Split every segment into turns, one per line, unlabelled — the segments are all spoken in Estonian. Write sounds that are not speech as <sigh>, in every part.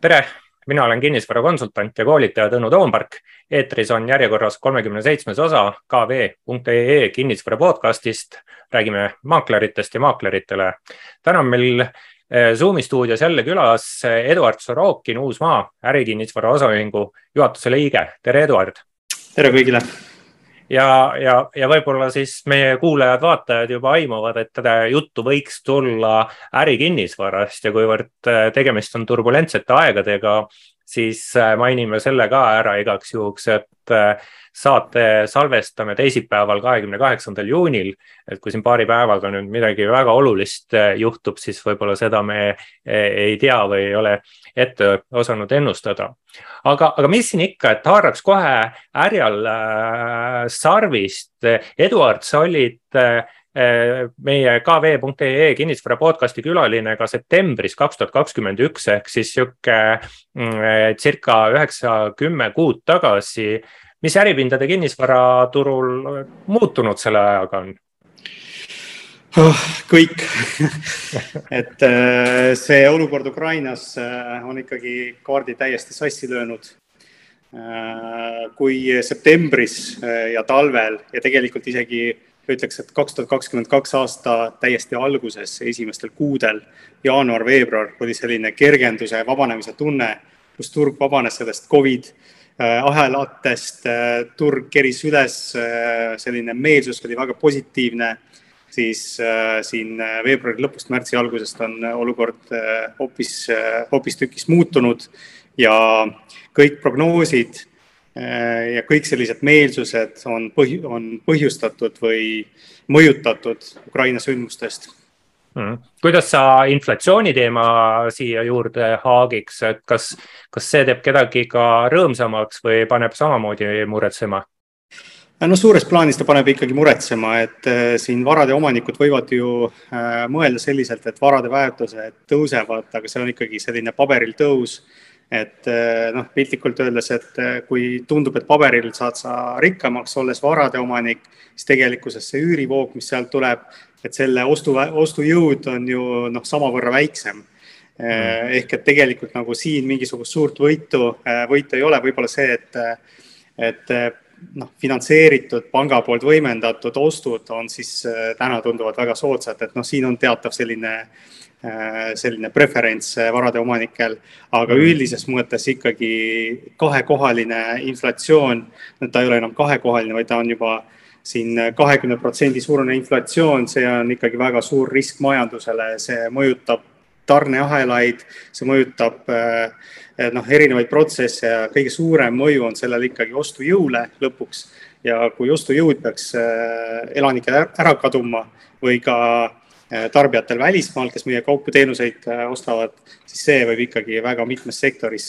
tere, mina olen kinnisvarakonsultant ja koolitaja Tõnu Toompark. eetris on järjekorras kolmekümne seitsmes osa kv.ee kinnisvara podcastist. räägime maakleritest ja maakleritele. täna on meil eh, Zoomi stuudios jälle külas Eduard Sorokin, Uusmaa ärikinnisvara osaühingu juhatuse liige. tere, Eduard.
tere kõigile
ja, ja, ja võib-olla siis meie kuulajad-vaatajad juba aimavad, et juttu võiks tulla ärikinnisvarast ja kuivõrd äh, tegemist on turbulentsete aegadega, siis äh, mainime selle ka ära igaks juhuks, et äh, saate salvestame teisipäeval, kahekümne kaheksandal juunil. et kui siin paari päevaga nüüd midagi väga olulist juhtub, siis võib-olla seda me ei tea või ei ole ette osanud ennustada. aga, aga mis siin ikka, et haaraks kohe härjal äh, sarvist. Eduard, sa olid äh, meie kv.ee kinnisvara podcast'i külaline ka septembris kaks tuhat kakskümmend üks ehk siis sihuke mm, circa üheksa, kümme kuud tagasi. mis äripindade kinnisvaraturul muutunud selle ajaga on?
oh,? kõik <laughs> et äh, see olukord Ukrainas on ikkagi kaardi täiesti sassi löönud. Kui septembris ja talvel ja tegelikult isegi ütleks, et kaks tuhat kakskümmend kaks aasta täiesti alguses, esimestel kuudel, jaanuar-veebruar oli selline kergenduse, vabanemise tunne, kus turg vabanes sellest Covid ahelatest, turg keris üles, selline meelsus oli väga positiivne siis äh, siin äh, veebruari lõpust märtsi algusest on äh, olukord hoopis, hoopistükkis muutunud ja kõik prognoosid ja kõik sellised meelsused on põhi, on põhjustatud või mõjutatud Ukraina sündmustest
mm.. kuidas sa inflatsiooni teema siia juurde haagiks, et kas, kas see teeb kedagi ka rõõmsamaks või paneb samamoodi muretsema?
Äh, no suures plaanis ta paneb ikkagi muretsema, et äh, siin varade omanikud võivad ju äh, mõelda selliselt, et varade väärtused tõusevad, aga see on ikkagi selline paberil tõus. Et noh, piltlikult öeldes, et kui tundub, et paberil saad sa rikkamaks, olles varade omanik, siis tegelikkuses see üürivoog, mis sealt tuleb, et selle ostu, ostujõud on ju noh, samavõrra väiksem. Mm. ehk et tegelikult nagu siin mingisugust suurt võitu, võitu ei ole, võib-olla see, et, et noh, finantseeritud panga poolt võimendatud ostud on siis täna tunduvad väga soodsad, et noh, siin on teatav selline, äh, selline preferents äh, varade omanikel, aga mm. üldises mõttes ikkagi kahekohaline inflatsioon, ta ei ole enam kahekohaline, vaid ta on juba siin kahekümne protsendi suurune inflatsioon, see on ikkagi väga suur risk majandusele, see mõjutab tarneahelaid, see mõjutab äh, noh, erinevaid protsesse ja kõige suurem mõju on sellel ikkagi ostujõule lõpuks. ja kui ostujõud peaks äh, elanikel ära kaduma või ka äh, tarbijatel välismaal, kes meie kaupu-teenuseid ostavad, siis see võib ikkagi väga mitmes sektoris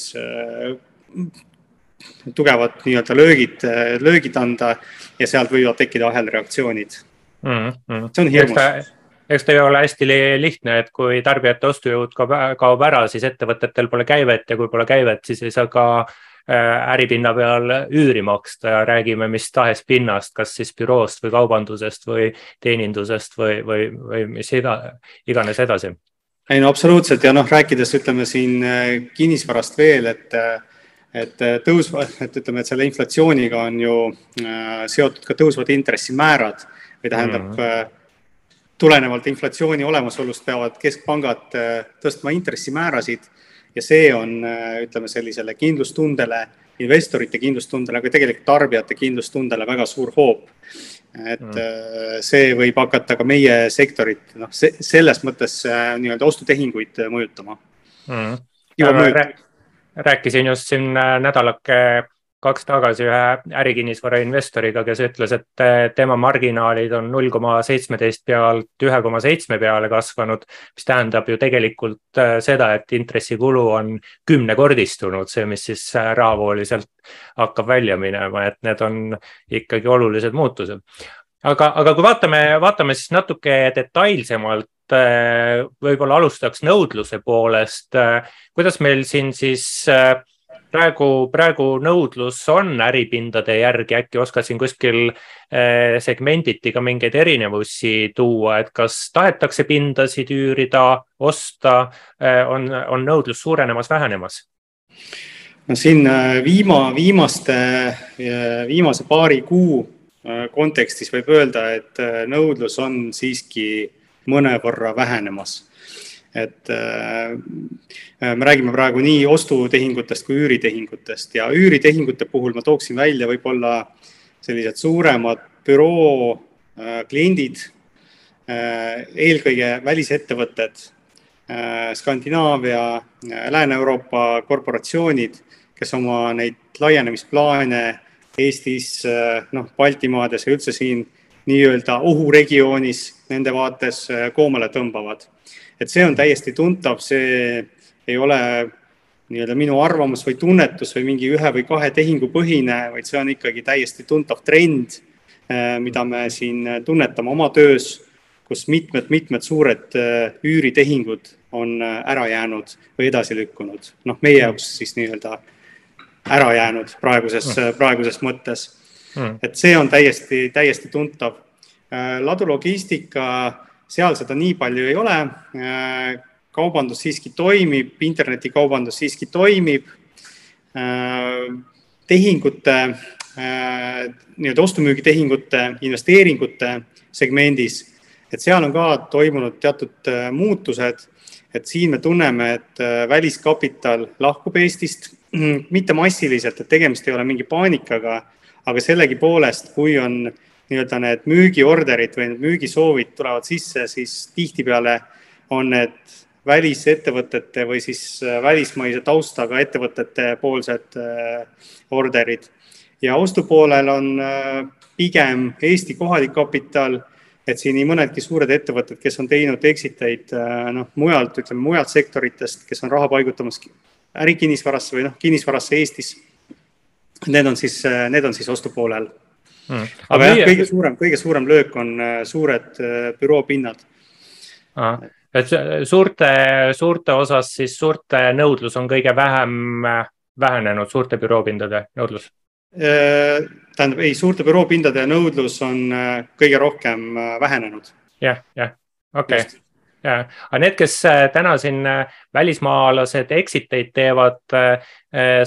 tugevad nii-öelda löögid, löögid anda ja sealt võivad tekkida ahelreaktsioonid mm. -hmm. see on hirmus
eks ta ei ole hästi lihtne, et kui tarbijate ostujõud kaob, kaob ära, siis ettevõtetel pole käivet ja kui pole käivet, siis ei saa ka äh, äripinna peal üüri maksta ja räägime mis tahes pinnast, kas siis büroost või kaubandusest või teenindusest või, või, või mis iga, iganes edasi.
ei no absoluutselt ja noh, rääkides ütleme siin äh, kinnisvarast veel, et et tõusva, et ütleme, et selle inflatsiooniga on ju äh, seotud ka tõusvad intressimäärad või tähendab mm. -hmm tulenevalt inflatsiooni olemasolust peavad keskpangad äh, tõstma intressimäärasid ja see on, äh, ütleme sellisele kindlustundele, investorite kindlustundele, aga tegelikult tarbijate kindlustundele väga suur hoop. et mm. Äh, see võib hakata ka meie sektorit, noh, selles mõttes nii-öelda ostutehinguid mõjutama
mm.. rääkisin just siin nädalake kaks tagasi ühe ärikinnisvara investoriga, kes ütles, et tema marginaalid on null koma seitsmeteist pealt ühe koma seitsme peale kasvanud, mis tähendab ju tegelikult äh, seda, et intressikulu on kümnekordistunud, see, mis siis äh, rahavooliselt hakkab välja minema, et need on ikkagi olulised muutused. aga, aga kui vaatame, vaatame siis natuke detailsemalt äh, võib-olla alustaks nõudluse poolest. kuidas meil siin siis praegu, praegu nõudlus on äripindade järgi, äkki oskad siin kuskil eh, segmenditi ka mingeid erinevusi tuua, et kas tahetakse pindasid üürida, osta, eh, on, on nõudlus suurenemas, vähenemas?
no siin viima, viimaste, viimase paari kuu kontekstis võib öelda, et nõudlus on siiski mõnevõrra vähenemas et äh, me räägime praegu nii ostutehingutest kui üüritehingutest ja üüritehingute puhul ma tooksin välja võib-olla sellised suuremad büroo äh, kliendid äh,, eelkõige välisettevõtted äh,, Skandinaavia äh,, Lääne-Euroopa korporatsioonid, kes oma neid laienemisplaane Eestis, äh, noh, Baltimaades ja üldse siin nii-öelda ohuregioonis nende vaates äh, koomale tõmbavad et see on täiesti tuntav, see ei ole nii-öelda minu arvamus või tunnetus või mingi ühe või kahe tehingu põhine, vaid see on ikkagi täiesti tuntav trend, eh, mida me siin tunnetame oma töös, kus mitmed-mitmed suured eh, üüritehingud on eh, ära jäänud või edasi lükkunud. noh, meie jaoks siis nii-öelda ära jäänud praeguses, mm. praeguses mõttes. Mm. et see on täiesti, täiesti tuntav. ladulogistika seal seda nii palju ei ole. Kaubandus siiski toimib, internetikaubandus siiski toimib. Tehingute, nii-öelda ostu-müügitehingute, investeeringute segmendis, et seal on ka toimunud teatud muutused et siin me tunneme, et väliskapital lahkub Eestist, mitte massiliselt, et tegemist ei ole mingi paanikaga, aga sellegipoolest, kui on äh, nii-öelda need müügiorderid või need müügisoovid tulevad sisse, siis tihtipeale on need välisettevõtete või siis äh, välismaise taustaga ettevõtete poolsed äh, orderid. ja ostupoolel on äh, pigem Eesti kohalik kapital, et siin nii mõnedki suured ettevõtted, kes on teinud exit eid noh, mujalt, ütleme mujalt sektoritest, kes on raha paigutamas ärikinnisvarasse või noh, kinnisvarasse Eestis. Need on siis, need on siis ostupoolel mm.. aga jah, kõige suurem, kõige suurem löök on äh, suured äh, büroopinnad.
et suurte, suurte osas siis suurte nõudlus on kõige vähem äh, vähenenud, suurte büroopindade nõudlus?
tähendab, ei, suurte büroopindade nõudlus on kõige rohkem vähenenud.
jah, jah, okei okay ja, aga need, kes äh, täna siin äh, välismaalased exit eid teevad, äh,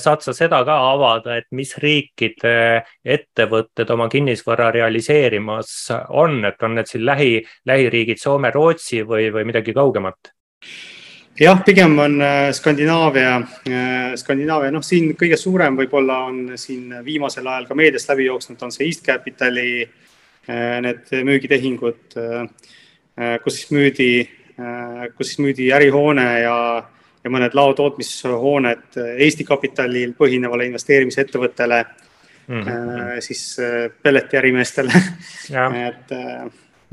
saad sa seda ka avada, et mis riikide ettevõtted oma kinnisvara realiseerimas on, et on need siin lähi, lähiriigid Soome, Rootsi või, või midagi kaugemat?
jah, pigem on Skandinaavia, Skandinaavia, noh, siin kõige suurem võib-olla on siin viimasel ajal ka meediast läbi jooksnud, on see East Capitali need müügitehingud, kus siis müüdi kus siis müüdi ärihoone ja, ja mõned laotootmishooned Eesti kapitalil põhinevale investeerimisettevõttele mm, -hmm. siis äh, pelletiärimeestele <laughs>
et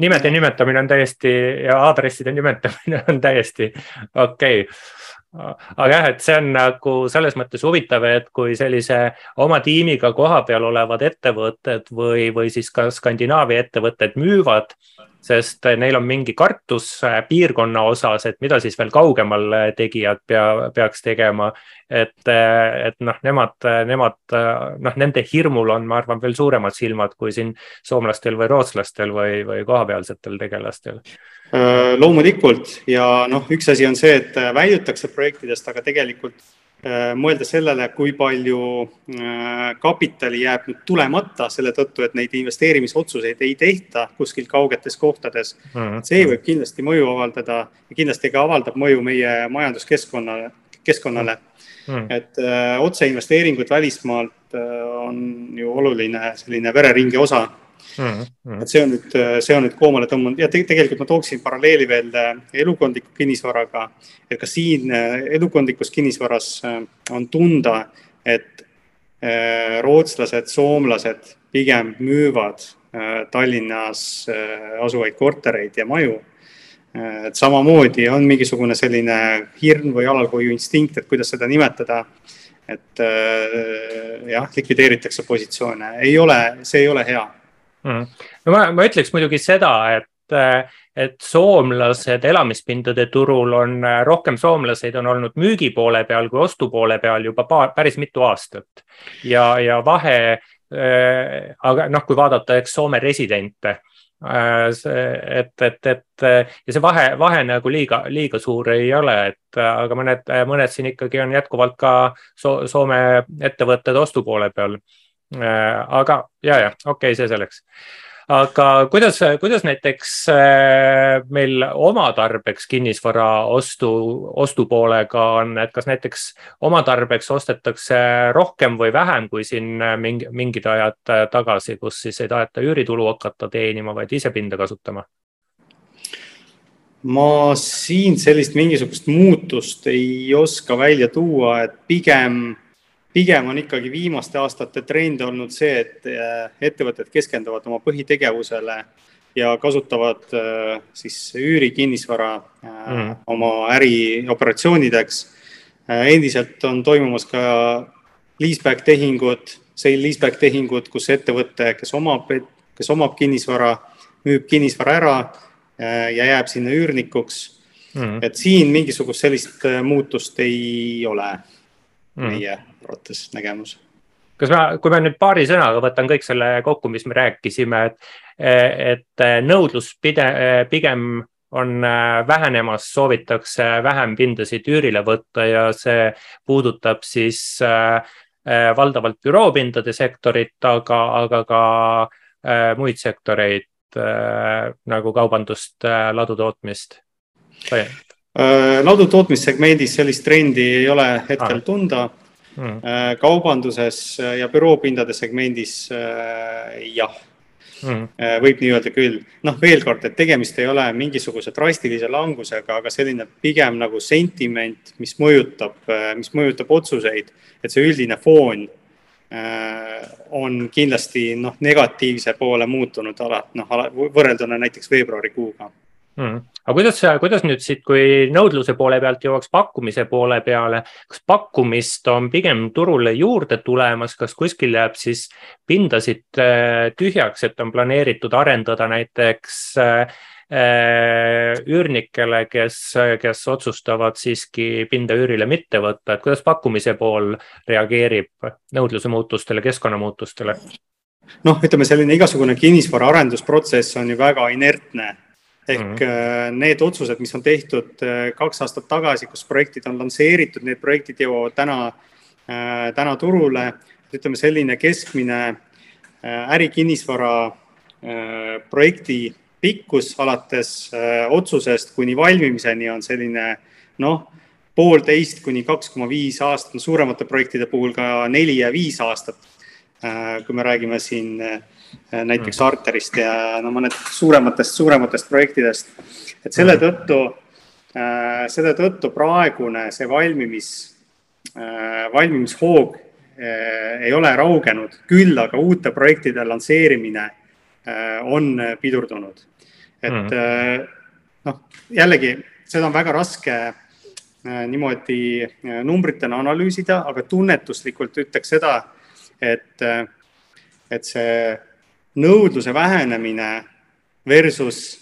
nimede nimetamine on täiesti ja aadresside nimetamine <laughs> on täiesti okei okay. aga jah, et see on nagu selles mõttes huvitav, et kui sellise oma tiimiga kohapeal olevad ettevõtted või, või siis ka Skandinaavia ettevõtted müüvad sest neil on mingi kartus äh, piirkonna osas, et mida siis veel kaugemal äh, tegijad pea, peaks tegema. et, äh, et noh, nemad, nemad noh, nende hirmul on, ma arvan, veel suuremad silmad kui siin soomlastel või rootslastel või, või kohapealsetel tegelastel
loomulikult ja noh, üks asi on see, et väljutakse projektidest, aga tegelikult mõelda sellele, kui palju äh, kapitali jääb nüüd tulemata selle tõttu, et neid investeerimisotsuseid ei tehta kuskil kaugetes kohtades mm. -hmm. see võib kindlasti mõju avaldada ja kindlasti ka avaldab mõju meie majanduskeskkonnale, keskkonnale mm. -hmm. et öö, äh, otseinvesteeringud välismaalt öö, on ju oluline selline vereringe osa Mm -hmm. et see on nüüd, see on nüüd koomale tõmbunud ja te tegelikult ma tooksin paralleeli veel äh, elukondliku kinnisvaraga. et ka siin äh, elukondlikus kinnisvaras äh, on tunda, et rootslased, soomlased pigem müüvad Tallinnas asuvaid kortereid ja maju. et samamoodi on mingisugune selline hirm või alalhoiuinstinkt, et kuidas seda nimetada et jah, likvideeritakse positsioone, ei ole, see ei ole hea
mm.. no ma, ma ütleks muidugi seda, et, et soomlased elamispindade turul on, rohkem soomlaseid on olnud müügi poole peal kui ostu poole peal juba paar, päris mitu aastat. ja, ja vahe äh,, aga noh, kui vaadata, eks Soome residente et, et, et ja see vahe, vahe nagu liiga, liiga suur ei ole, et aga mõned, mõned siin ikkagi on jätkuvalt ka so Soome ettevõtted ostupoole peal. Aga ja, ja okei okay,, see selleks aga kuidas, kuidas näiteks äh, meil oma tarbeks kinnisvara ostu, ostupoolega on, et kas näiteks oma tarbeks ostetakse rohkem või vähem kui siin mingi, mingid ajad tagasi, kus siis ei taheta üüritulu hakata teenima, vaid ise pinda kasutama?
ma siin sellist mingisugust muutust ei oska välja tuua, et pigem pigem on ikkagi viimaste aastate trend olnud see, et äh, ettevõtted keskenduvad oma põhitegevusele ja kasutavad äh, siis üürikinnisvara mm. oma ärioperatsioonideks. endiselt on toimumas ka leaseback tehingud, sale leaseback tehingud, kus ettevõte, kes omab, kes omab kinnisvara, müüb kinnisvara ära ja jääb sinna üürnikuks mm.. et siin mingisugust sellist muutust ei ole mm. meie arvates nägemus
kas ma, kui ma nüüd paari sõnaga võtan kõik selle kokku, mis me rääkisime, et, et nõudlus pide, pigem on vähenemas, soovitakse vähem pindasid üürile võtta ja see puudutab siis äh, valdavalt büroopindade sektorit, aga, aga ka äh, muid sektoreid äh, nagu kaubandust, ladutootmist.
ladutootmissegmendis sellist trendi ei ole hetkel ah. tunda mm. kaubanduses ja büroopindade segmendis äh, jah mm., võib nii öelda küll. noh, veel kord, et tegemist ei ole mingisuguse drastilise langusega, aga selline pigem nagu sentiment, mis mõjutab, mis mõjutab otsuseid, et see üldine foon on kindlasti noh, negatiivse poole muutunud ala, noh, võrrelduna näiteks veebruarikuuga
mm.. Aga kuidas, kuidas nüüd siit, kui nõudluse poole pealt jõuaks pakkumise poole peale, kas pakkumist on pigem turule juurde tulemas, kas kuskil jääb siis pindasid äh, tühjaks, et on planeeritud arendada näiteks äh, äh, üürnikele, kes, kes otsustavad siiski pinda üürile mitte võtta, et kuidas pakkumise pool reageerib nõudluse muutustele, keskkonnamuutustele?
noh, ütleme selline igasugune kinnisvara arendusprotsess on ju väga inertne ehk mm -hmm. need otsused, mis on tehtud äh, kaks aastat tagasi, kus projektid on lansseeritud, need projektid jõuavad täna, äh, täna turule. ütleme, selline keskmine ärikinnisvara projekti pikkus alates otsusest kuni valmimiseni on selline noh, poolteist kuni kaks koma viis aastat, suuremate projektide puhul ka neli ja viis aastat. kui me räägime siin Äh, näiteks mm. Arterist ja no mõned suurematest, suurematest projektidest. et selle mm. tõttu, äh, selle tõttu praegune see valmimis, äh, valmimishoog ei ole raugenud, küll aga uute projektide lansseerimine on pidurdunud. et mm. noh, jällegi seda on väga raske niimoodi numbritena analüüsida, aga tunnetuslikult ütleks seda, et, et see nõudluse vähenemine versus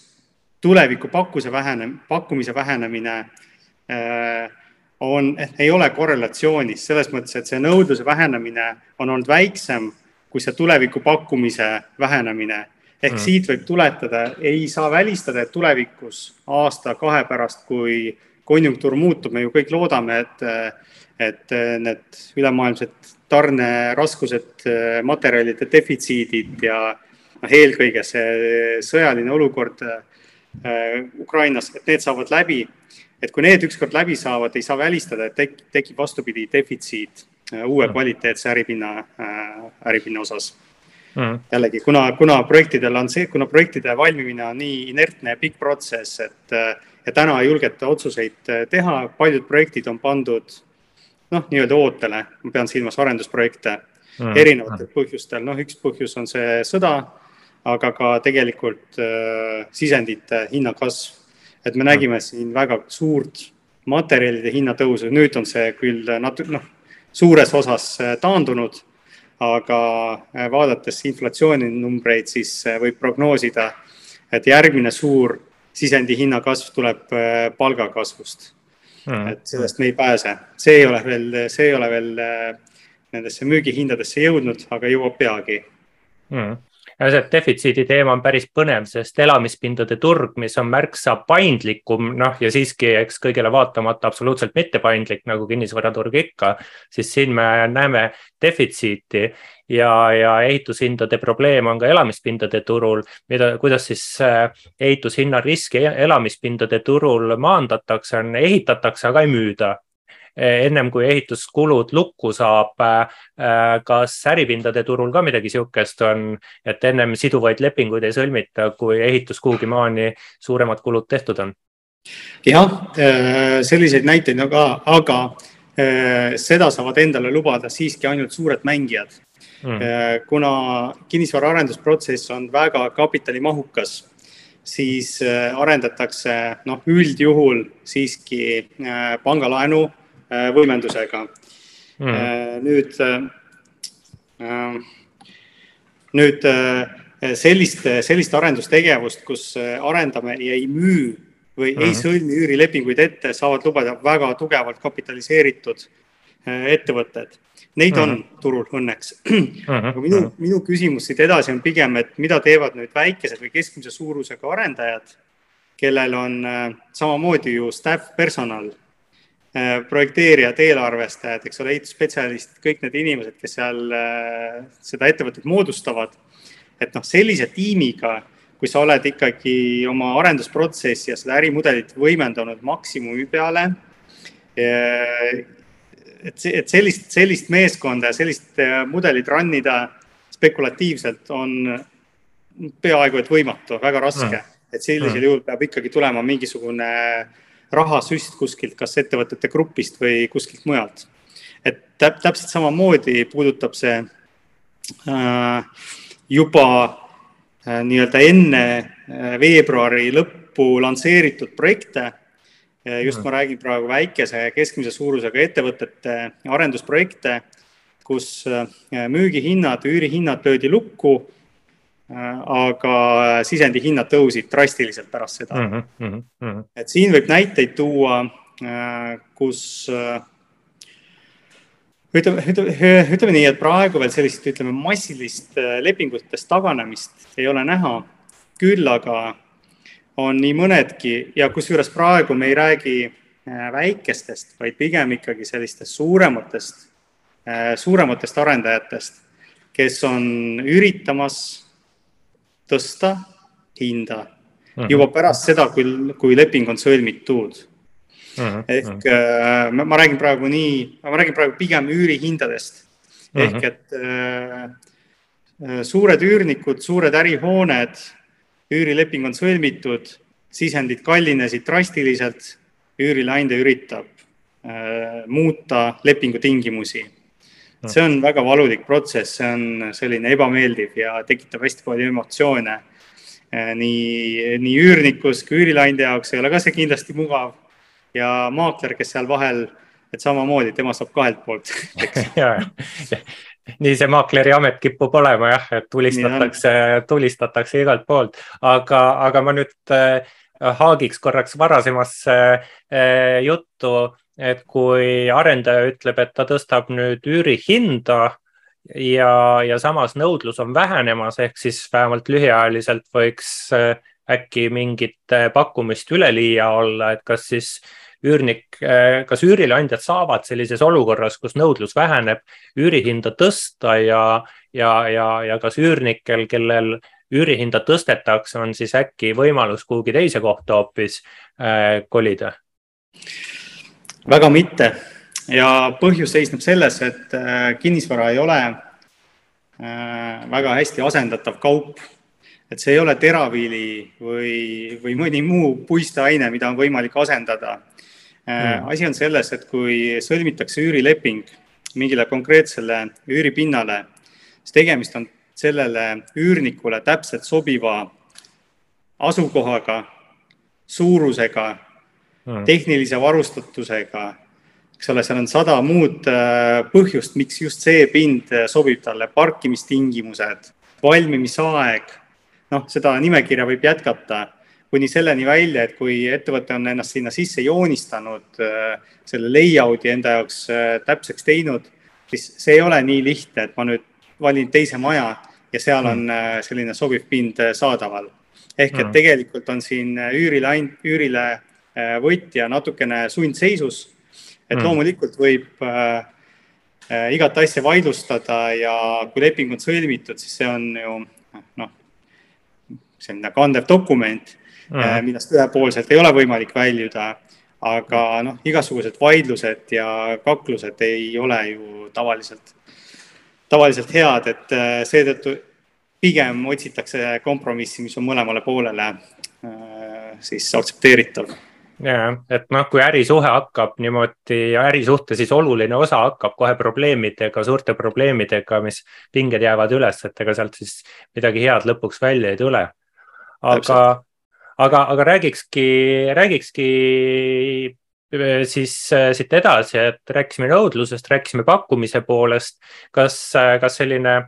tuleviku pakkuse vähene, pakkumise vähenemine äh, on, ei ole korrelatsioonis selles mõttes, et see nõudluse vähenemine on olnud väiksem kui see tuleviku pakkumise vähenemine. ehk mm. siit võib tuletada, ei saa välistada, et tulevikus aasta-kahe pärast, kui konjunktuur muutub, me ju kõik loodame, et, et need ülemaailmsed tarneraskused, materjalide defitsiidid ja noh, eelkõige see sõjaline olukord äh, Ukrainas, et need saavad läbi. et kui need ükskord läbi saavad, ei saa välistada, et tek, tekib vastupidi defitsiit äh, uue mm. kvaliteetse äripinna, äh, äripinna osas mm.. jällegi, kuna, kuna projektidel on see, kuna projektide valmimine on nii inertne ja pikk protsess, et ja täna ei julgeta otsuseid teha, paljud projektid on pandud noh, nii-öelda ootele, ma pean silmas arendusprojekte mm. erinevatel põhjustel, noh, üks põhjus on see sõda, aga ka tegelikult äh, sisendite hinna kasv. et me nägime siin väga suurt materjalide hinnatõusu, nüüd on see küll natuke noh, suures osas äh, taandunud, aga äh, vaadates inflatsiooninumbreid, siis äh, võib prognoosida, et järgmine suur sisendi hinna kasv tuleb palgakasvust mm.. et sellest me ei pääse, see ei ole veel, see ei ole veel äh, nendesse müügihindadesse jõudnud, aga jõuab peagi.
Mm ja see defitsiidi teema on päris põnev, sest elamispindade turg, mis on märksa paindlikum, noh ja siiski, eks kõigele vaatamata absoluutselt mitte paindlik nagu kinnisvaraturg ikka, siis siin me näeme defitsiiti. Ja, ja ehitushindade probleem on ka elamispindade turul, mida, kuidas siis äh, ehitushinna riski elamispindade turul maandatakse, on ehitatakse, aga ei müüda ennem kui ehituskulud lukku saab. Äh, kas äripindade turul ka midagi sihukest on, et ennem siduvaid lepinguid ei sõlmita, kui ehitus kuhugi maani suuremad kulud tehtud on?
jah, selliseid näiteid on ka, aga seda saavad endale lubada siiski ainult suured mängijad mm.. kuna kinnisvara arendusprotsess on väga kapitalimahukas, siis arendatakse noh, üldjuhul siiski pangalaenu võimendusega mm.. nüüd, äh, nüüd sellist, sellist arendustegevust, kus arendame ja ei müü või mm. ei sõlmi üürilepinguid ette, saavad lubada väga tugevalt kapitaliseeritud ettevõtted. Neid mm. on mhm. turul õnneks mm. <clears throat> -hmm. aga minu, minu küsimus siit edasi on pigem, et mida teevad nüüd väikesed või keskmise suurusega arendajad, kellel on samamoodi ju staff personal Äh, projekteerijad, eelarvestajad, eks ole, ehitusspetsialistid, kõik need inimesed, kes seal äh, seda ettevõtet moodustavad. et noh, sellise tiimiga, kui sa oled ikkagi oma arendusprotsessi ja seda ärimudelit võimendanud maksimumi peale. Äh, et, et sellist, sellist meeskonda ja sellist mudelit run ida spekulatiivselt on peaaegu et võimatu, väga raske mm., et sellisel mm. juhul peab ikkagi tulema mingisugune äh, rahasüst kuskilt, kas ettevõtete grupist või kuskilt mujalt. et täp, täpselt samamoodi puudutab see äh, juba äh, nii-öelda enne äh, veebruari lõppu lansseeritud projekte äh,. just ma räägin praegu väikese ja keskmise suurusega ettevõtete arendusprojekte, kus äh, müügihinnad, üürihinnad löödi lukku aga sisendihinnad tõusid drastiliselt pärast seda mm. -hmm, mm -hmm. et siin võib näiteid tuua, äh, kus äh, ütleme, ütleme, ütleme nii, et praegu veel sellist, ütleme, massilist lepingutest taganemist ei ole näha. küll aga on nii mõnedki ja kusjuures praegu me ei räägi väikestest, vaid pigem ikkagi sellistest suurematest, suurematest arendajatest, kes on üritamas tõsta hinda mm -hmm. juba pärast seda, kui, kui leping on sõlmitud mm. -hmm. ehk äh, ma, ma räägin praegu nii, ma räägin praegu pigem üürihindadest mm. -hmm. ehk et äh, äh, suured üürnikud, suured ärihooned, üürileping on sõlmitud, sisendid kallinesid drastiliselt, üürileandja üritab äh, muuta lepingu tingimusi see on väga valulik protsess, see on selline ebameeldiv ja tekitab hästi palju emotsioone. Eh, nii, nii üürnikus kui üürileandja jaoks ei ole ka see kindlasti mugav. ja maakler, kes seal vahel, et samamoodi, tema saab kahelt poolt <laughs> <laughs>
nii see maakleri amet kipub olema jah, et tulistatakse, tulistatakse igalt poolt, aga, aga ma nüüd äh, haagiks korraks varasemasse äh, juttu et kui arendaja ütleb, et ta tõstab nüüd üürihinda ja, ja samas nõudlus on vähenemas, ehk siis vähemalt lühiajaliselt võiks äh, äkki mingit äh, pakkumist üleliia olla, et kas siis üürnik, äh, kas üürileandjad saavad sellises olukorras, kus nõudlus väheneb, üürihinda tõsta ja, ja, ja, ja kas üürnikel, kellel üürihinda tõstetakse, on siis äkki võimalus kuhugi teise kohta hoopis kolida?
Väga mitte ja põhjus seisneb selles, et äh, kinnisvara ei ole äh, väga hästi asendatav kaup. et see ei ole teraviili või, või mõni muu puisteaine, mida on võimalik asendada mm.. asi on selles, et kui sõlmitakse üürileping mingile konkreetsele üüripinnale, siis tegemist on sellele üürnikule täpselt sobiva asukohaga, suurusega. Tehnilise varustatusega, eks ole, seal on sada muud äh, põhjust, miks just see pind äh, sobib talle, parkimistingimused, valmimisaeg, noh, seda nimekirja võib jätkata kuni selleni välja, et kui ettevõte on ennast sinna sisse joonistanud, äh, selle layout'i enda jaoks täpseks teinud, siis see ei ole nii lihtne, et ma nüüd valin teise maja, ja seal on mm. selline sobiv pind saadaval. ehk et mm. tegelikult on siin üürile, üürile võtja natukene sundseisus. et mm. loomulikult võib äh, igat asja vaidlustada ja kui leping on sõlmitud, siis see on ju noh, selline kandev dokument mm., millest ühepoolselt ei ole võimalik väljuda aga noh, igasugused vaidlused ja kaklused ei ole ju tavaliselt, tavaliselt head, et äh, seetõttu pigem otsitakse kompromissi, mis on mõlemale poolele äh, siis aktsepteeritav
ja, et noh, kui ärisuhe hakkab niimoodi ärisuhte siis oluline osa hakkab kohe probleemidega, suurte probleemidega, mis pinged jäävad üles, et ega sealt siis midagi head lõpuks välja ei tule. aga, aga, aga räägikski, räägikski äh, siis äh, siit edasi, et rääkisime nõudlusest, rääkisime pakkumise poolest. kas, äh, kas selline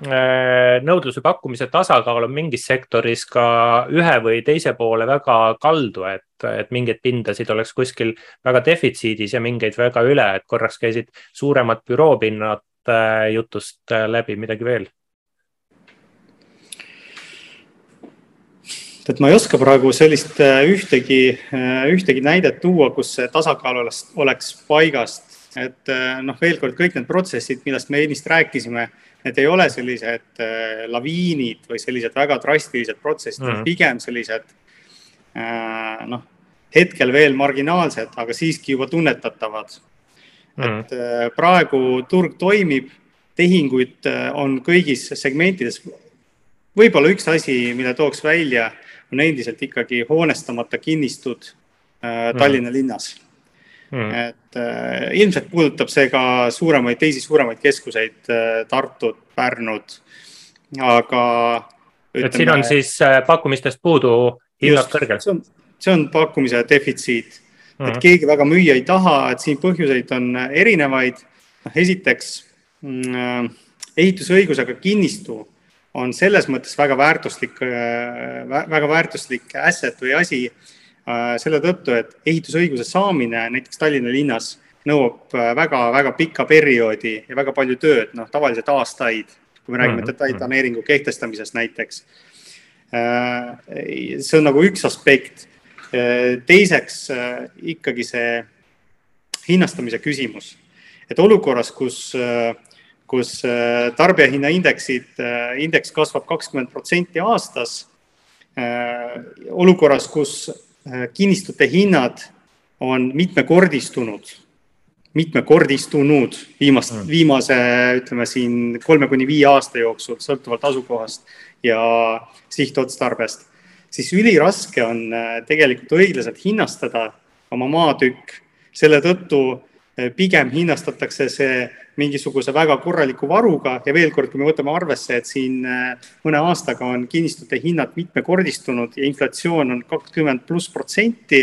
nõudluse pakkumise tasakaal on mingis sektoris ka ühe või teise poole väga kaldu, et, et mingeid pindasid oleks kuskil väga defitsiidis ja mingeid väga üle, et korraks käisid suuremad büroopinnad jutust läbi, midagi veel
et ma ei oska praegu sellist äh, ühtegi, äh, ühtegi näidet tuua, kus see tasakaal oleks, oleks paigast. et äh, noh, veel kord kõik need protsessid, millest me ennist rääkisime, need ei ole sellised laviinid või sellised väga drastilised protsessid mm, -hmm. pigem sellised noh, hetkel veel marginaalsed, aga siiski juba tunnetatavad. -hmm. et praegu turg toimib, tehinguid on kõigis segmentides. võib-olla üks asi, mille tooks välja on endiselt ikkagi hoonestamata kinnistud äh, Tallinna linnas mm.. et äh, ilmselt puudutab see ka suuremaid, teisi suuremaid keskuseid äh,, Tartut, Pärnut, aga.
et siin on siis äh, pakkumistest puudu, hinnad kõrgel?
see on pakkumise defitsiit mm., et keegi väga müüa ei taha, et siin põhjuseid on erinevaid. noh, esiteks mm, äh, ehitusõigusega kinnistu on selles mõttes väga väärtuslik, äh, väga väärtuslik asset või asi äh, selle tõttu, et ehitusõiguse saamine näiteks Tallinna linnas nõuab väga-väga äh, pikka perioodi ja väga palju tööd, noh, tavaliselt aastaid, kui me räägime mhm, detailplaneeringu mhm. kehtestamisest näiteks. see on nagu üks aspekt. teiseks ikkagi see hinnastamise küsimus, et olukorras, kus kus äh, tarbijahinnaindeksid, äh, indeks kasvab kakskümmend protsenti aastas. Äh, olukorras, kus kinnistute hinnad on mitmekordistunud, mitmekordistunud viimast, mm. viimase, ütleme siin kolme kuni viie aasta jooksul, sõltuvalt asukohast ja sihtotstarbest, siis üliraske on tegelikult õiglaselt hinnastada oma maatükk. selle tõttu pigem hinnastatakse see mingisuguse väga korraliku varuga ja veel kord, kui me võtame arvesse, et siin äh, mõne aastaga on kinnistute hinnad mitmekordistunud ja inflatsioon on kakskümmend pluss protsenti,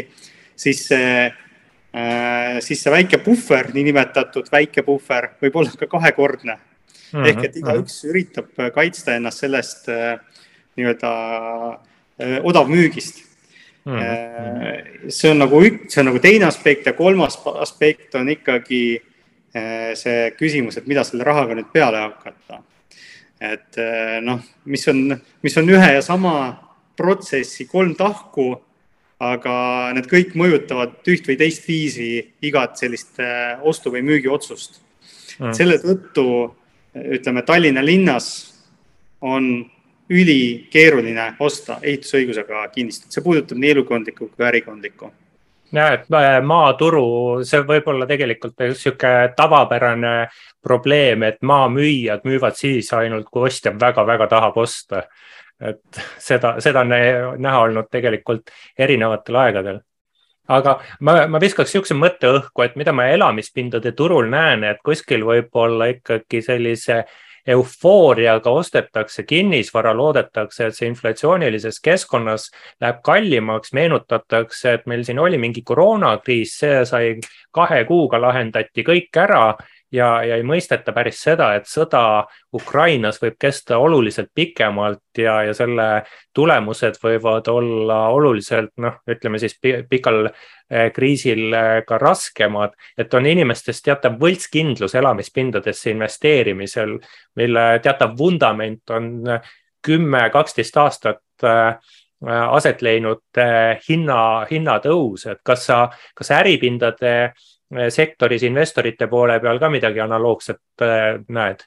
siis see, äh, siis see väike puhver, niinimetatud väike puhver võib olla ka kahekordne mm. -hmm. ehk et igaüks üritab kaitsta ennast sellest äh, nii-öelda odavmüügist mm. see on nagu üks, see on nagu teine aspekt ja kolmas aspekt on ikkagi see küsimus, et mida selle rahaga nüüd peale hakata. et eh, noh, mis on, mis on ühe ja sama protsessi kolm tahku, aga need kõik mõjutavad üht või teist viisi igat sellist eh, ostu- või müügiotsust. Mm.. selle tõttu ütleme, Tallinna linnas on ülikeeruline osta ehitusõigusega kinnistut, see puudutab nii elukondlikku kui ärikondlikku
ja, et äh, maaturu, see võib olla tegelikult sihuke tavapärane probleem, et maamüüjad müüvad siis ainult, kui ostja väga-väga tahab osta. et seda, seda on näha olnud tegelikult erinevatel aegadel. aga ma, ma viskaks niisuguse mõtte õhku, et mida ma elamispindade turul näen, et kuskil võib olla ikkagi sellise äh, eufooriaga ostetakse kinnisvara, loodetakse, et see inflatsioonilises keskkonnas läheb kallimaks, meenutatakse, et meil siin oli mingi koroonakriis, see sai kahe kuuga lahendati kõik ära ja, ja ei mõisteta päris seda, et sõda Ukrainas võib kesta oluliselt pikemalt ja, ja selle tulemused võivad olla oluliselt noh, ütleme siis pikal eh, kriisil eh, ka raskemad, et on inimestes teatav võltskindlus elamispindadesse investeerimisel, mille teatav vundament on kümme, kaksteist aastat aset leidnud hinna, hinnatõus, et kas sa, kas äripindade sektoris investorite poole peal ka midagi analoogset näed?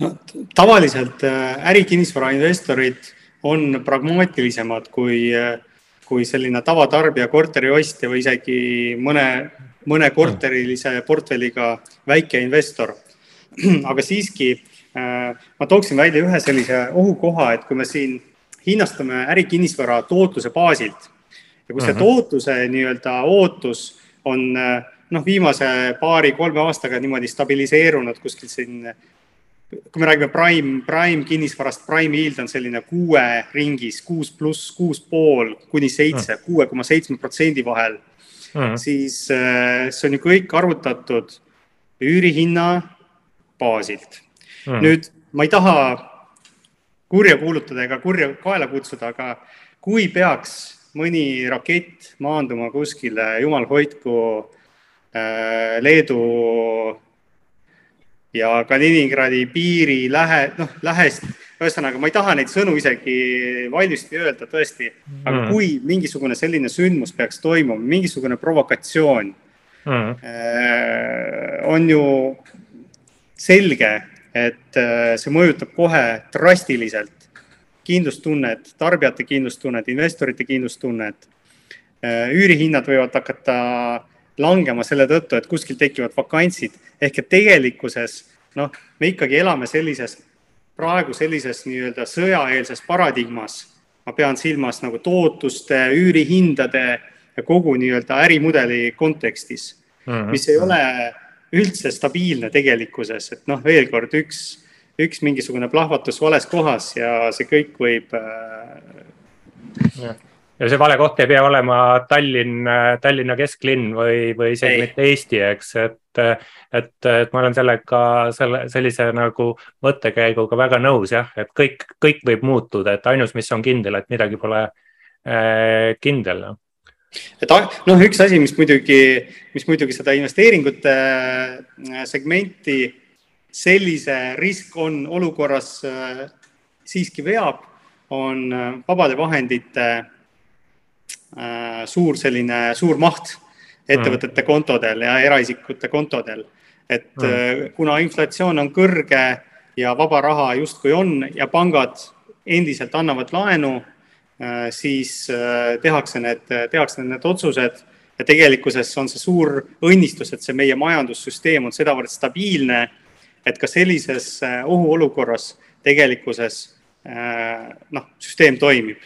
no tavaliselt ärikinnisvara investorid on pragmaatilisemad kui, kui selline tavatarbija, korteriostja või isegi mõne, mõne korterilise portfelliga väikeinvestor. <clears throat> aga siiski Äh, ma tooksin välja ühe sellise ohukoha, et kui me siin hinnastame ärikinnisvara tootluse baasilt ja kui see -hmm. tootluse nii-öelda ootus on äh, noh, viimase paari-kolme aastaga niimoodi stabiliseerunud kuskil siin, kui me räägime prime, prime kinnisvarast, prime yield on selline kuue ringis, kuus pluss, kuus pool kuni seitse, mhm. kuue koma seitsme protsendi vahel mm, -hmm. siis äh, see on ju kõik arvutatud üürihinna baasilt mm.. nüüd ma ei taha kurja kuulutada ega kurja kaela kutsuda, aga kui peaks mõni rakett maanduma kuskile, jumal hoidku äh,, Leedu ja Kaliningradi piiri lähe, noh, lähest, ühesõnaga, ma ei taha neid sõnu isegi valjusti öelda, tõesti, aga mm. kui mingisugune selline sündmus peaks toimuma, mingisugune provokatsioon mm., äh, on ju selge, et äh, see mõjutab kohe drastiliselt kindlustunnet, tarbijate kindlustunnet, investorite kindlustunnet. Äh, üürihinnad võivad hakata langema selle tõttu, et kuskil tekivad vakantsid ehk et tegelikkuses noh, me ikkagi elame sellises, praegu sellises nii-öelda sõjaeelses paradigmas. ma pean silmas nagu tootluste, üürihindade ja kogu nii-öelda ärimudeli kontekstis mm, -hmm. mis ei ole üldse stabiilne tegelikkuses, et noh, veel kord üks, üks mingisugune plahvatus vales kohas ja see kõik võib.
Äh, ja see vale koht ei pea olema Tallinn, Tallinna kesklinn või, või isegi mitte Eesti, eks, et, et, et ma olen sellega, selle, sellise nagu mõttekäiguga väga nõus jah, et kõik, kõik võib muutuda, et ainus, mis on kindel, et midagi pole äh, kindel
et noh, üks asi, mis muidugi, mis muidugi seda investeeringute äh, segmenti sellise risk on olukorras äh, siiski veab, on äh, vabade vahendite suur selline, suur maht ettevõtete mm. kontodel ja eraisikute kontodel. et mm. kuna inflatsioon on kõrge ja vaba raha justkui on ja pangad endiselt annavad laenu Äh, siis äh, tehakse need, tehakse need otsused ja tegelikkuses on see suur õnnistus, et see meie majandussüsteem on sedavõrd stabiilne, et ka sellises äh, ohuolukorras tegelikkuses noh, süsteem toimib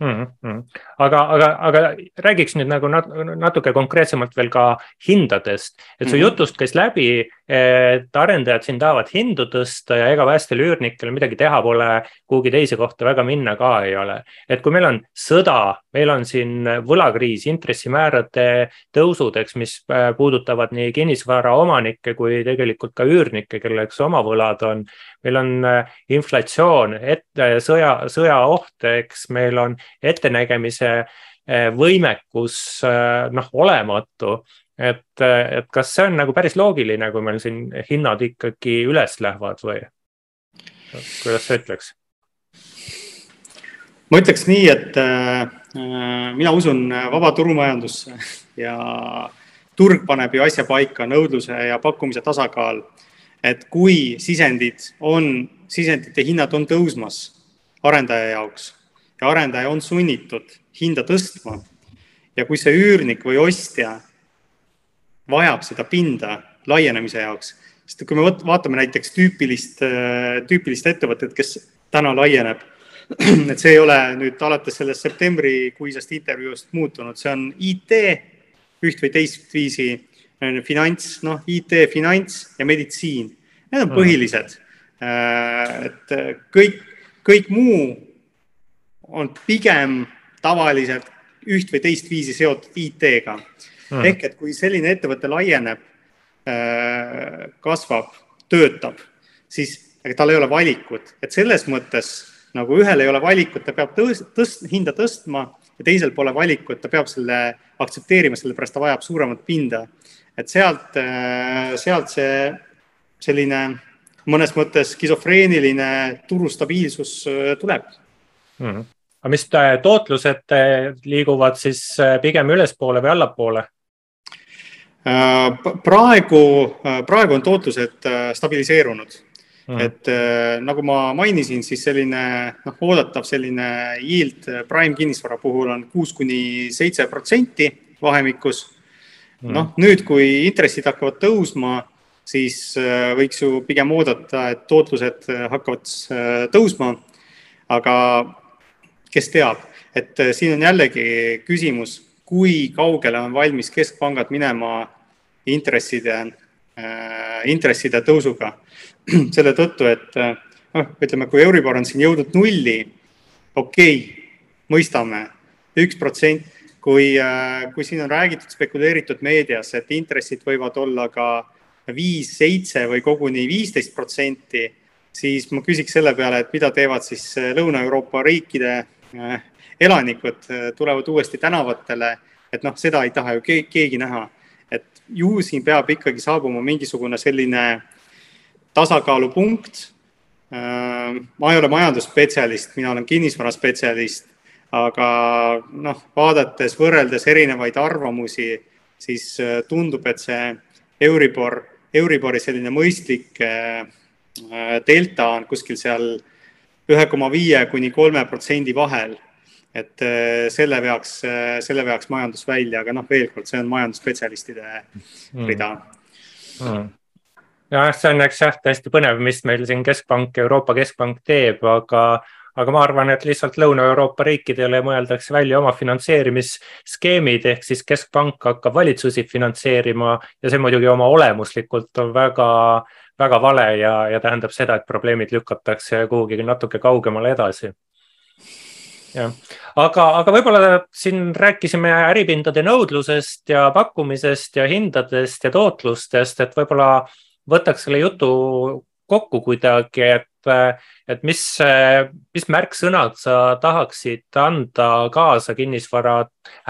mm. -hmm. aga, aga, aga räägiks nüüd nagu nat natuke konkreetsemalt veel ka hindadest, et su mm -hmm. jutust käis läbi, et arendajad siin tahavad hindu tõsta ja ega päästjal üürnikel midagi teha pole, kuhugi teise kohta väga minna ka ei ole. et kui meil on sõda, meil on siin võlakriis, intressimäärade tõusud, eks, mis äh, puudutavad nii kinnisvara omanikke kui tegelikult ka üürnikke, kelleks oma võlad on. meil on äh, inflatsioon, ette sõja, sõjaoht, eks, meil on ettenägemise võimekus noh, olematu. Et, et kas see on nagu päris loogiline, kui meil siin hinnad ikkagi üles lähevad või kuidas sa ütleks?
ma ütleks nii, et äh, mina usun vaba turumajandusse ja turg paneb ju asja paika, nõudluse ja pakkumise tasakaal. et kui sisendid on, sisendite hinnad on tõusmas arendaja jaoks, ja arendaja on sunnitud hinda tõstma. ja kui see üürnik või ostja vajab seda pinda laienemise jaoks, sest kui me vaatame näiteks tüüpilist, tüüpilist ettevõtet, kes täna laieneb, <clears throat> et see ei ole nüüd alates sellest septembrikuisest intervjuust muutunud, see on IT üht või teist viisi, finants, noh, IT, finants ja meditsiin. Need on põhilised. et kõik, kõik muu on pigem tavaliselt üht või teist viisi seotud IT-ga mm.. ehk et kui selline ettevõte laieneb, kasvab, töötab, siis tal ei ole valikut, et selles mõttes nagu ühel ei ole valikut, ta peab tõst-, tõst-, hinda tõstma ja teisel pole valikut, ta peab selle aktsepteerima, sellepärast ta vajab suuremat pinda. et sealt, sealt see selline mõnes mõttes skisofreeniline turu stabiilsus tuleb
mm. -hmm. aga mis tootlused liiguvad siis pigem ülespoole või allapoole?
Praegu, praegu on tootlused stabiliseerunud Mm. et äh, nagu ma mainisin, siis selline noh, oodatav selline yield prime kinnisvara puhul on kuus kuni seitse protsenti vahemikus mm.. noh, nüüd, kui intressid hakkavad tõusma, siis äh, võiks ju pigem oodata, et tootlused hakkavad äh, tõusma. aga kes teab, et äh, siin on jällegi küsimus, kui kaugele on valmis keskpangad minema intresside äh,, intresside tõusuga <clears throat> selle tõttu, et noh, ütleme, kui Euribor on siin jõudnud nulli, okei okay,, mõistame, üks protsent, kui, äh, kui siin on räägitud, spekuleeritud meedias, et intressid võivad olla ka viis, seitse või koguni viisteist protsenti, siis ma küsiks selle peale, et mida teevad siis Lõuna-Euroopa riikide elanikud, tulevad uuesti tänavatele, et noh, seda ei taha ju keegi näha. Ju siin peab ikkagi saabuma mingisugune selline tasakaalupunkt. Äh, ma ei ole majandusspetsialist, mina olen kinnisvaraspetsialist, aga noh, vaadates, võrreldes erinevaid arvamusi, siis äh, tundub, et see Euribor, Euribori selline mõistlik äh, delta on kuskil seal ühe koma viie kuni kolme protsendi vahel. Et selle veaks, selle veaks majandus välja, aga noh, veel kord, see on majandusspetsialistide mm. rida.
Mm. Jah, see on eks jah, täiesti põnev, mis meil siin keskpank, Euroopa Keskpank teeb, aga, aga ma arvan, et lihtsalt Lõuna-Euroopa riikidele mõeldakse välja oma finantseerimisskeemid ehk siis keskpank hakkab valitsusi finantseerima ja see muidugi oma olemuslikult on väga, väga vale ja, ja tähendab seda, et probleemid lükatakse kuhugi natuke kaugemale edasi jah, aga, aga võib-olla siin rääkisime äripindade nõudlusest ja pakkumisest ja hindadest ja tootlustest, et võib-olla võtaks selle jutu kokku kuidagi, et, et mis, mis märksõnad sa tahaksid anda kaasa kinnisvara,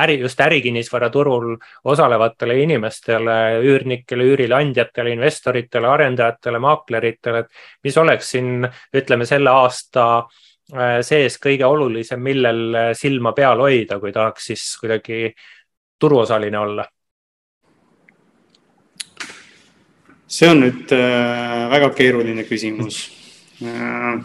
äri, just ärikinnisvaraturul osalevatele inimestele, üürnikele, üürileandjatele, investoritele, arendajatele, maakleritele, et mis oleks siin, ütleme selle aasta äh, sees kõige olulisem, millel silma peal hoida, kui tahaks siis kuidagi turuosaline olla
see on nüüd äh, väga keeruline küsimus äh,.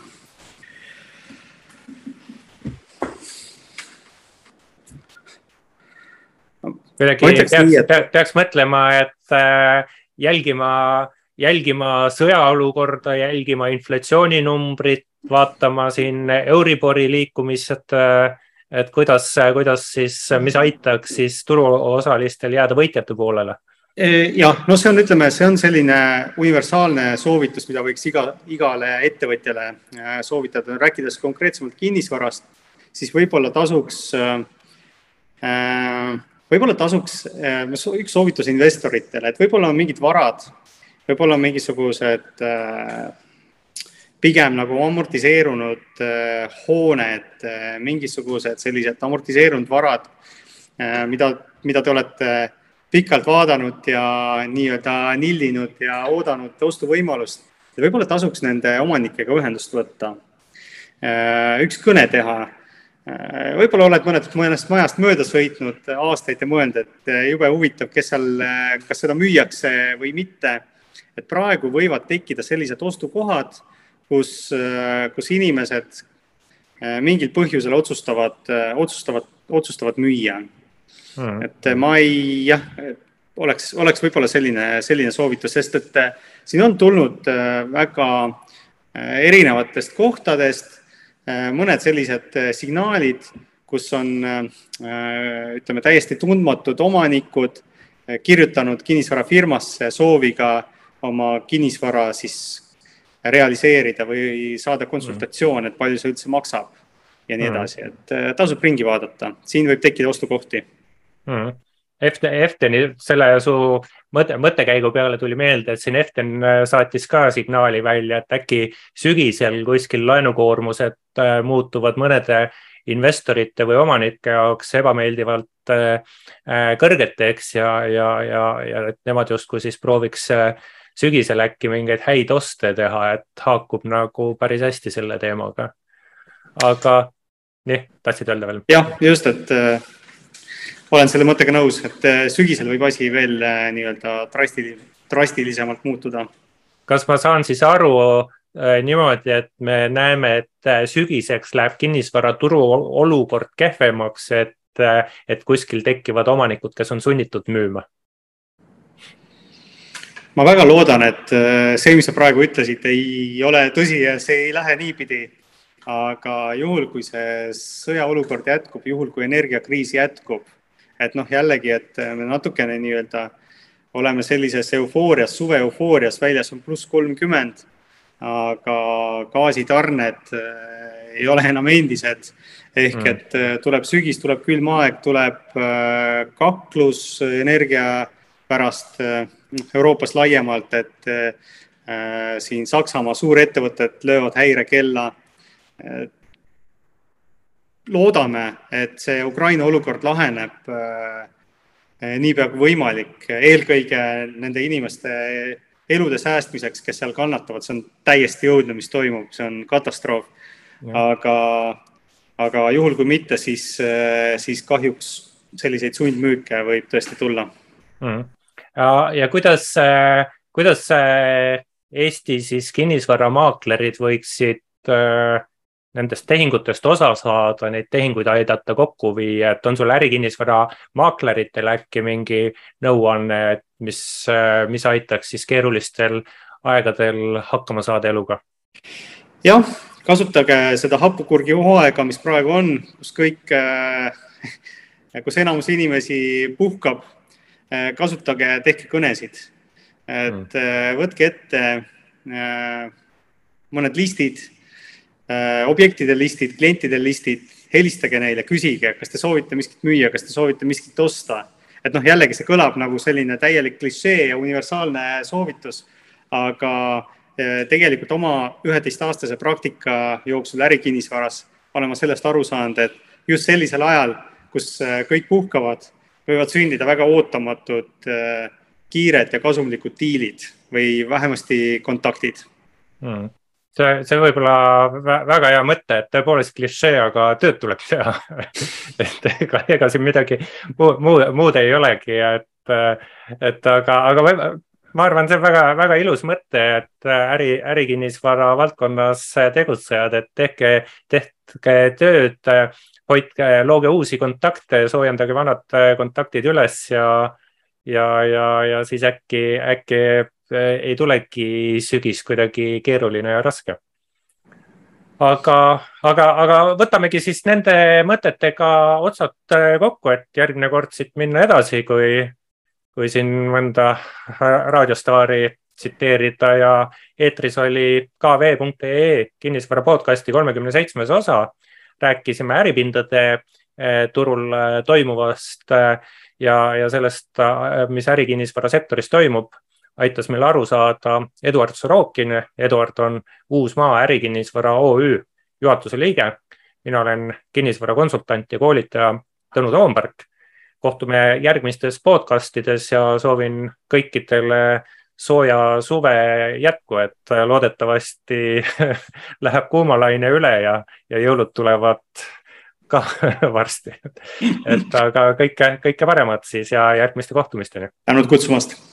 kuidagi peaks, et... peaks mõtlema, et äh, jälgima, jälgima sõjaolukorda, jälgima inflatsiooninumbrit, vaatama siin Euribori liikumist äh, et kuidas, kuidas siis, mis aitaks siis turuosalistel jääda võitjate poolele
jah, no see on, ütleme, see on selline universaalne soovitus, mida võiks iga, igale ettevõtjale äh, soovitada. rääkides konkreetsemalt kinnisvarast, siis võib-olla tasuks, äh, äh, võib-olla tasuks üks soovitus investoritele, et võib-olla on mingid varad, võib-olla mingisugused pigem nagu amortiseerunud hooned, mingisugused sellised amortiseerunud varad, mida, mida te olete pikalt vaadanud ja nii-öelda nillinud ja oodanud ostuvõimalust. võib-olla tasuks nende omanikega ühendust võtta. Äh, üks kõne teha. Äh, võib-olla oled mõned, mõnest majast mööda sõitnud aastaid ja mõelnud, et äh, jube huvitav, kes seal, kas seda müüakse või mitte. et praegu võivad tekkida sellised ostukohad, kus, kus inimesed mingil põhjusel otsustavad, otsustavad, otsustavad müüa. Mm.. et äh, ma ei, jah, oleks, oleks võib-olla selline, selline soovitus, sest et äh, siin on tulnud äh, väga erinevatest kohtadest mõned sellised signaalid, kus on ütleme, täiesti tundmatud omanikud kirjutanud kinnisvarafirmasse sooviga oma kinnisvara siis realiseerida või saada konsultatsioon, et palju see üldse maksab ja nii mm. edasi, et tasub ringi vaadata, siin võib tekkida ostukohti.
Mm.. Efteni, selle su mõte, mõttekäigu peale tuli meelde, et siin Eften äh, saatis ka signaali välja, et äkki sügisel kuskil laenukoormused äh, muutuvad mõnede investorite või omanike jaoks ebameeldivalt kõrgeteks ja, ja, ja, ja et nemad justkui siis prooviks sügisel äkki mingeid häid oste teha, et haakub nagu päris hästi selle teemaga. aga nii, tahtsid öelda veel?
jah, just, et olen selle mõttega nõus, et äh, sügisel võib asi veel äh, nii-öelda drastili-, drastilisemalt muutuda.
kas ma saan siis aru äh, niimoodi, et me näeme, et sügiseks läheb kinnisvaraturu olukord kehvemaks, et, et kuskil tekivad omanikud, kes on sunnitud müüma?
Ma väga loodan, et see, mis sa praegu ütlesid, ei ole tõsi ja see ei lähe niipidi. aga juhul, kui see sõjaolukord jätkub, juhul kui energiakriis jätkub et noh, jällegi, et me natukene nii-öelda oleme sellises eufoorias, suve eufoorias, väljas on pluss kolmkümmend, aga gaasitarned äh, ei ole enam endised. ehk mm. et äh, tuleb sügis, tuleb külm aeg, tuleb äh, kaklus energia pärast Euroopas laiemalt, et siin Saksamaa suurettevõtted löövad häirekella. Loodame, et see Ukraina olukord laheneb äh, niipea kui võimalik, eelkõige nende inimeste elude säästmiseks, kes seal kannatavad, see on täiesti õudne, mis toimub, see on katastroof. aga, aga juhul kui mitte, siis, äh, siis kahjuks selliseid sundmüüke võib tõesti tulla.
Mm.. Ja, ja kuidas, äh, kuidas Eesti siis kinnisvaramaaklerid võiksid äh, nendest tehingutest osa saada, neid tehinguid aidata kokku viia, et on sul ärikinnisvara maakleritel äkki mingi nõuanne, et mis, mis aitaks siis keerulistel aegadel hakkama saada eluga?
jah, kasutage seda hapukurgi hooaega, mis praegu on, kus kõik, <laughs> kus enamus inimesi puhkab. Kasutage, tehke kõnesid, et mm. võtke ette mõned listid Äh, objektide listid, klientide listid, helistage neile, küsige, kas te soovite miskit müüa, kas te soovite miskit osta. et noh, jällegi see kõlab nagu selline täielik klišee ja universaalne soovitus, aga äh, tegelikult oma üheteistaastase praktika jooksul ärikinnisvaras olen ma sellest aru saanud, et just sellisel ajal, kus äh, kõik puhkavad, võivad sündida väga ootamatud, kiired ja kasumlikud diilid või vähemasti kontaktid.
Mm see, see võib olla väga hea mõte, et tõepoolest klišee, aga tööd tuleb teha. <laughs> Et ega, ega siin midagi muud, muud, muud ei olegi, et, et aga, aga ma arvan, see on väga-väga ilus mõte, et äri, ärikinnisvara valdkonnas tegutsejad, et tehke, tehke tööd, hoidke, looge uusi kontakte, soojendage vanad kontaktid üles ja, ja, ja, ja siis äkki, äkki Äh, ei tulegi sügis kuidagi keeruline ja raske. aga, aga, aga võtamegi siis nende mõtetega otsad äh, kokku, et järgmine kord siit minna edasi, kui, kui siin mõnda raadiostaari tsiteerida ja eetris oli kv.ee kinnisvara podcasti kolmekümne seitsmes osa. rääkisime äripindade äh, turul toimuvast ja, ja sellest, mis ärikinnisvara sektoris toimub aitas meil aru saada Eduard Sorokin. Eduard on Uusmaa ärikinnisvara OÜ juhatuse liige. mina olen kinnisvarakonsultant ja koolitaja Tõnu Toomberg. kohtume järgmistes podcastides ja soovin kõikidele sooja suve jätku, et loodetavasti <laughs> läheb kuumalaine üle ja, ja jõulud tulevad ka <laughs> varsti. et aga kõike, kõike paremat siis ja järgmiste kohtumisteni.
tänud kutsumast